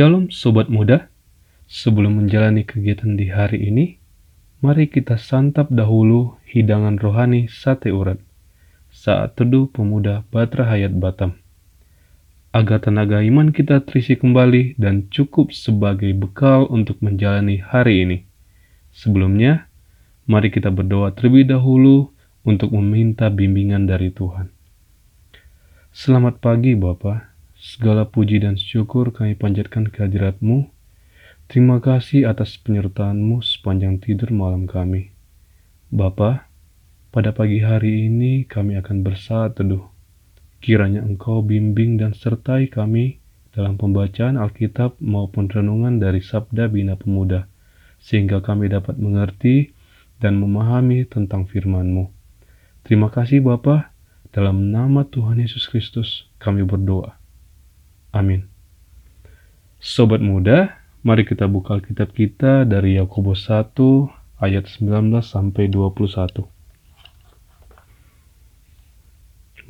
Shalom Sobat Muda, sebelum menjalani kegiatan di hari ini, mari kita santap dahulu hidangan rohani sate urat saat teduh pemuda Batra Hayat Batam. Agar tenaga iman kita terisi kembali dan cukup sebagai bekal untuk menjalani hari ini. Sebelumnya, mari kita berdoa terlebih dahulu untuk meminta bimbingan dari Tuhan. Selamat pagi Bapak. Segala puji dan syukur kami panjatkan kehadiratmu. Terima kasih atas penyertaanmu sepanjang tidur malam kami. Bapa, pada pagi hari ini kami akan bersaat teduh. Kiranya Engkau bimbing dan sertai kami dalam pembacaan Alkitab maupun renungan dari Sabda Bina Pemuda, sehingga kami dapat mengerti dan memahami tentang firman-Mu. Terima kasih Bapa, dalam nama Tuhan Yesus Kristus kami berdoa. Amin. Sobat muda, mari kita buka Alkitab kita dari Yakobus 1 ayat 19 sampai 21.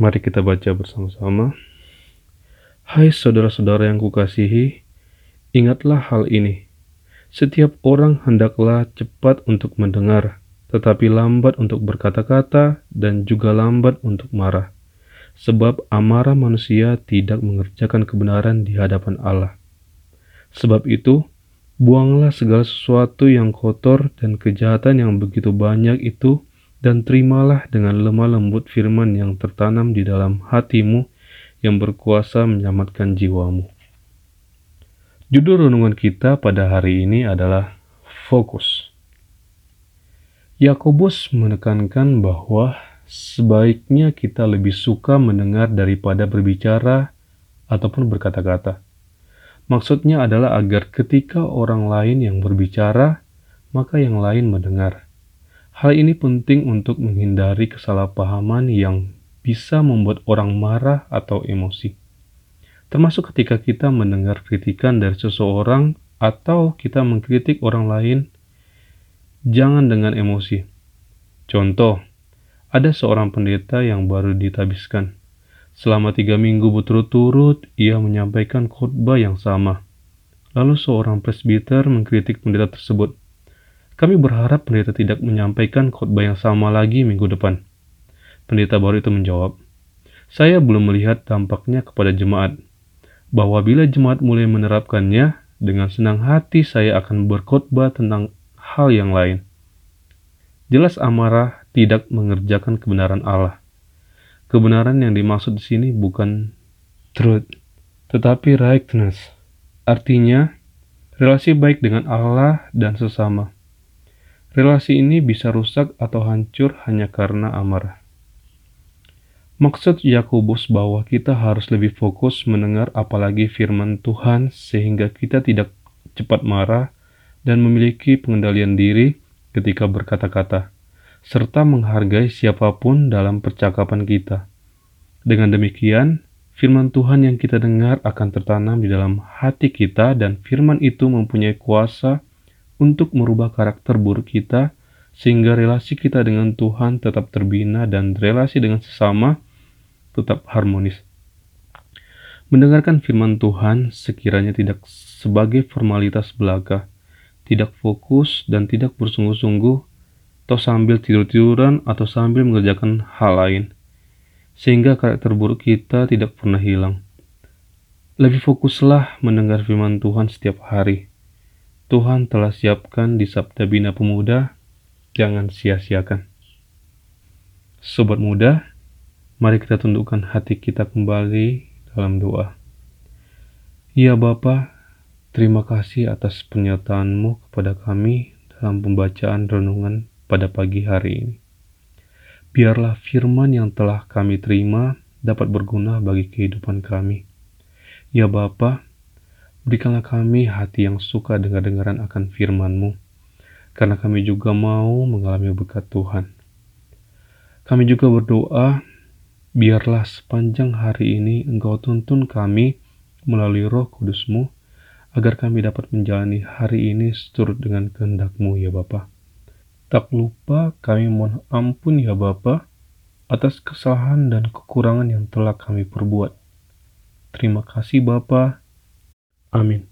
Mari kita baca bersama-sama. Hai saudara-saudara yang kukasihi, ingatlah hal ini. Setiap orang hendaklah cepat untuk mendengar, tetapi lambat untuk berkata-kata dan juga lambat untuk marah sebab amarah manusia tidak mengerjakan kebenaran di hadapan Allah. Sebab itu, buanglah segala sesuatu yang kotor dan kejahatan yang begitu banyak itu, dan terimalah dengan lemah lembut firman yang tertanam di dalam hatimu yang berkuasa menyelamatkan jiwamu. Judul renungan kita pada hari ini adalah Fokus. Yakobus menekankan bahwa sebaiknya kita lebih suka mendengar daripada berbicara ataupun berkata-kata. Maksudnya adalah agar ketika orang lain yang berbicara, maka yang lain mendengar. Hal ini penting untuk menghindari kesalahpahaman yang bisa membuat orang marah atau emosi. Termasuk ketika kita mendengar kritikan dari seseorang atau kita mengkritik orang lain, jangan dengan emosi. Contoh, ada seorang pendeta yang baru ditabiskan. Selama tiga minggu berturut-turut, ia menyampaikan khutbah yang sama. Lalu seorang presbiter mengkritik pendeta tersebut. Kami berharap pendeta tidak menyampaikan khutbah yang sama lagi minggu depan. Pendeta baru itu menjawab, saya belum melihat dampaknya kepada jemaat, bahwa bila jemaat mulai menerapkannya, dengan senang hati saya akan berkhotbah tentang hal yang lain. Jelas amarah tidak mengerjakan kebenaran Allah. Kebenaran yang dimaksud di sini bukan truth, tetapi rightness. Artinya, relasi baik dengan Allah dan sesama. Relasi ini bisa rusak atau hancur hanya karena amarah. Maksud Yakobus bahwa kita harus lebih fokus mendengar apalagi firman Tuhan sehingga kita tidak cepat marah dan memiliki pengendalian diri ketika berkata-kata serta menghargai siapa pun dalam percakapan kita. Dengan demikian, firman Tuhan yang kita dengar akan tertanam di dalam hati kita dan firman itu mempunyai kuasa untuk merubah karakter buruk kita sehingga relasi kita dengan Tuhan tetap terbina dan relasi dengan sesama tetap harmonis. Mendengarkan firman Tuhan sekiranya tidak sebagai formalitas belaka, tidak fokus dan tidak bersungguh-sungguh atau sambil tidur-tiduran atau sambil mengerjakan hal lain, sehingga karakter buruk kita tidak pernah hilang. Lebih fokuslah mendengar firman Tuhan setiap hari. Tuhan telah siapkan di Sabda Bina Pemuda, jangan sia-siakan. Sobat muda, mari kita tundukkan hati kita kembali dalam doa. Ya Bapa, terima kasih atas penyertaanmu kepada kami dalam pembacaan renungan pada pagi hari ini. Biarlah firman yang telah kami terima dapat berguna bagi kehidupan kami. Ya Bapa, berikanlah kami hati yang suka dengar-dengaran akan firman-Mu, karena kami juga mau mengalami berkat Tuhan. Kami juga berdoa, biarlah sepanjang hari ini Engkau tuntun kami melalui roh kudus-Mu, agar kami dapat menjalani hari ini seturut dengan kehendak-Mu ya Bapak. Tak lupa kami mohon ampun ya Bapa atas kesalahan dan kekurangan yang telah kami perbuat. Terima kasih Bapa. Amin.